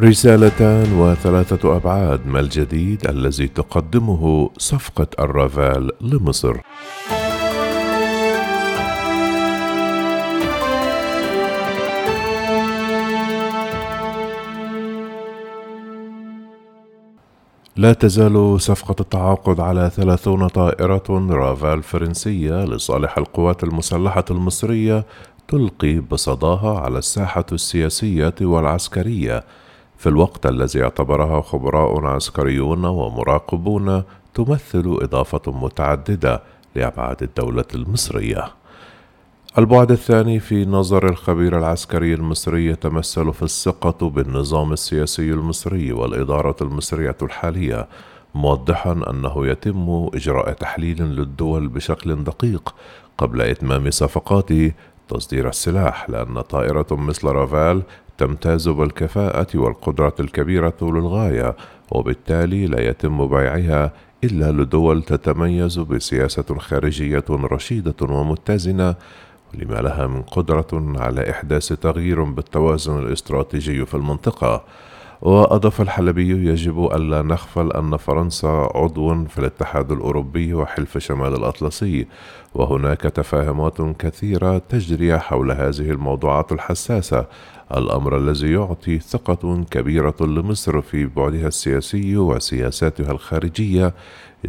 رسالتان وثلاثة أبعاد ما الجديد الذي تقدمه صفقة الرافال لمصر. لا تزال صفقة التعاقد على ثلاثون طائرة رافال فرنسية لصالح القوات المسلحة المصرية تلقي بصداها على الساحة السياسية والعسكرية. في الوقت الذي اعتبرها خبراء عسكريون ومراقبون تمثل إضافة متعددة لأبعاد الدولة المصرية. البعد الثاني في نظر الخبير العسكري المصري يتمثل في الثقة بالنظام السياسي المصري والإدارة المصرية الحالية، موضحا أنه يتم إجراء تحليل للدول بشكل دقيق قبل إتمام صفقات تصدير السلاح لأن طائرة مثل رافال تمتاز بالكفاءة والقدرة الكبيرة للغاية وبالتالي لا يتم بيعها إلا لدول تتميز بسياسة خارجية رشيدة ومتزنة ولما لها من قدرة على إحداث تغيير بالتوازن الاستراتيجي في المنطقة. وأضاف الحلبي يجب ألا نغفل أن فرنسا عضو في الاتحاد الأوروبي وحلف شمال الأطلسي. وهناك تفاهمات كثيرة تجري حول هذه الموضوعات الحساسة. الأمر الذي يعطي ثقة كبيرة لمصر في بعدها السياسي وسياساتها الخارجية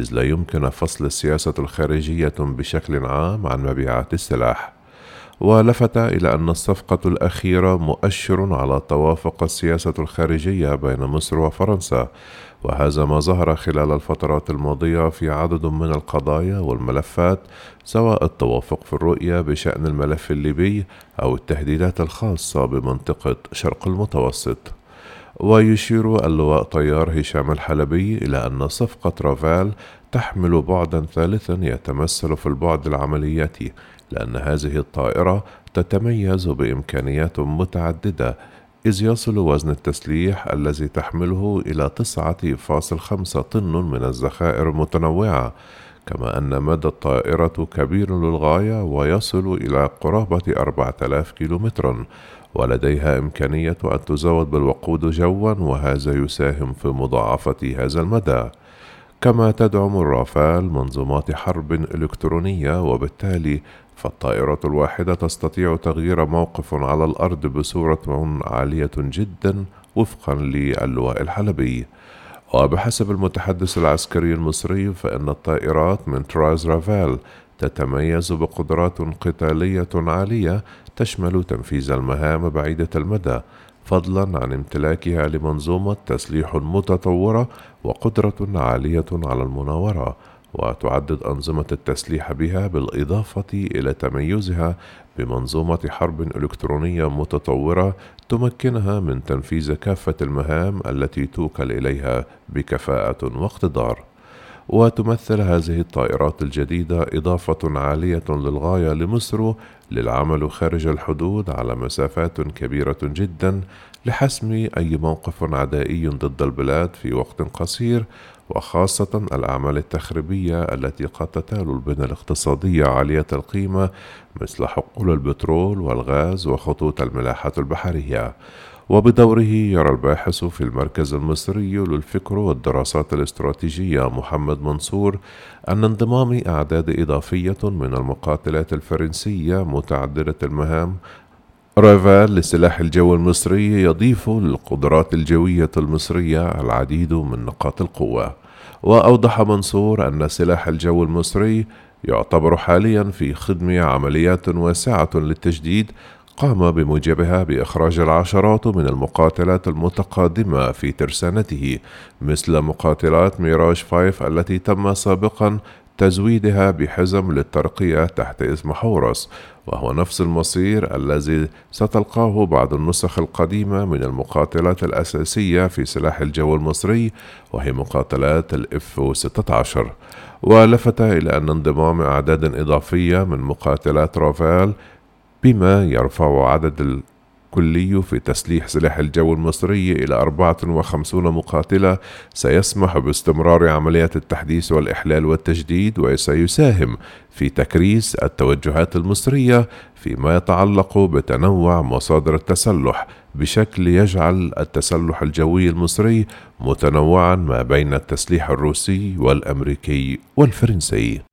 إذ لا يمكن فصل السياسة الخارجية بشكل عام عن مبيعات السلاح. ولفت إلى أن الصفقة الأخيرة مؤشر على توافق السياسة الخارجية بين مصر وفرنسا وهذا ما ظهر خلال الفترات الماضية في عدد من القضايا والملفات سواء التوافق في الرؤية بشأن الملف الليبي أو التهديدات الخاصة بمنطقة شرق المتوسط. ويشير اللواء طيار هشام الحلبي إلى أن صفقة رافال تحمل بعدا ثالثا يتمثل في البعد العملياتي لأن هذه الطائرة تتميز بإمكانيات متعددة إذ يصل وزن التسليح الذي تحمله إلى 9.5 طن من الذخائر المتنوعة. كما أن مدى الطائرة كبير للغاية ويصل إلى قرابة 4000 كيلومتر ولديها إمكانية أن تزود بالوقود جوا وهذا يساهم في مضاعفة هذا المدى. كما تدعم الرافال منظومات حرب إلكترونية وبالتالي فالطائرة الواحدة تستطيع تغيير موقف على الأرض بصورة عالية جدا وفقا للواء الحلبي وبحسب المتحدث العسكري المصري فإن الطائرات من تراز رافال تتميز بقدرات قتالية عالية تشمل تنفيذ المهام بعيدة المدى فضلا عن امتلاكها لمنظومة تسليح متطورة وقدرة عالية على المناورة. وتعدد أنظمة التسليح بها بالإضافة إلى تميزها بمنظومة حرب إلكترونية متطورة تمكنها من تنفيذ كافة المهام التي توكل إليها بكفاءة واقتدار. وتمثل هذه الطائرات الجديدة إضافة عالية للغاية لمصر للعمل خارج الحدود على مسافات كبيرة جدا لحسم أي موقف عدائي ضد البلاد في وقت قصير وخاصة الأعمال التخريبية التي قد تتال البنى الاقتصادية عالية القيمة مثل حقول البترول والغاز وخطوط الملاحة البحرية. وبدوره يرى الباحث في المركز المصري للفكر والدراسات الاستراتيجية محمد منصور أن انضمام أعداد إضافية من المقاتلات الفرنسية متعددة المهام رافال لسلاح الجو المصري يضيف للقدرات الجوية المصرية العديد من نقاط القوة. وأوضح منصور أن سلاح الجو المصري يعتبر حاليا في خدمة عمليات واسعة للتجديد قام بموجبها بإخراج العشرات من المقاتلات المتقادمة في ترسانته مثل مقاتلات ميراج 5 التي تم سابقا تزويدها بحزم للترقية تحت إسم حورس وهو نفس المصير الذي ستلقاه بعض النسخ القديمة من المقاتلات الأساسية في سلاح الجو المصري وهي مقاتلات الإف 16 ولفت إلى أن انضمام أعداد إضافية من مقاتلات رافال بما يرفع عدد الكلي في تسليح سلاح الجو المصري إلى 54 مقاتلة سيسمح باستمرار عمليات التحديث والإحلال والتجديد وسيساهم في تكريس التوجهات المصرية فيما يتعلق بتنوع مصادر التسلح بشكل يجعل التسلح الجوي المصري متنوعا ما بين التسليح الروسي والأمريكي والفرنسي.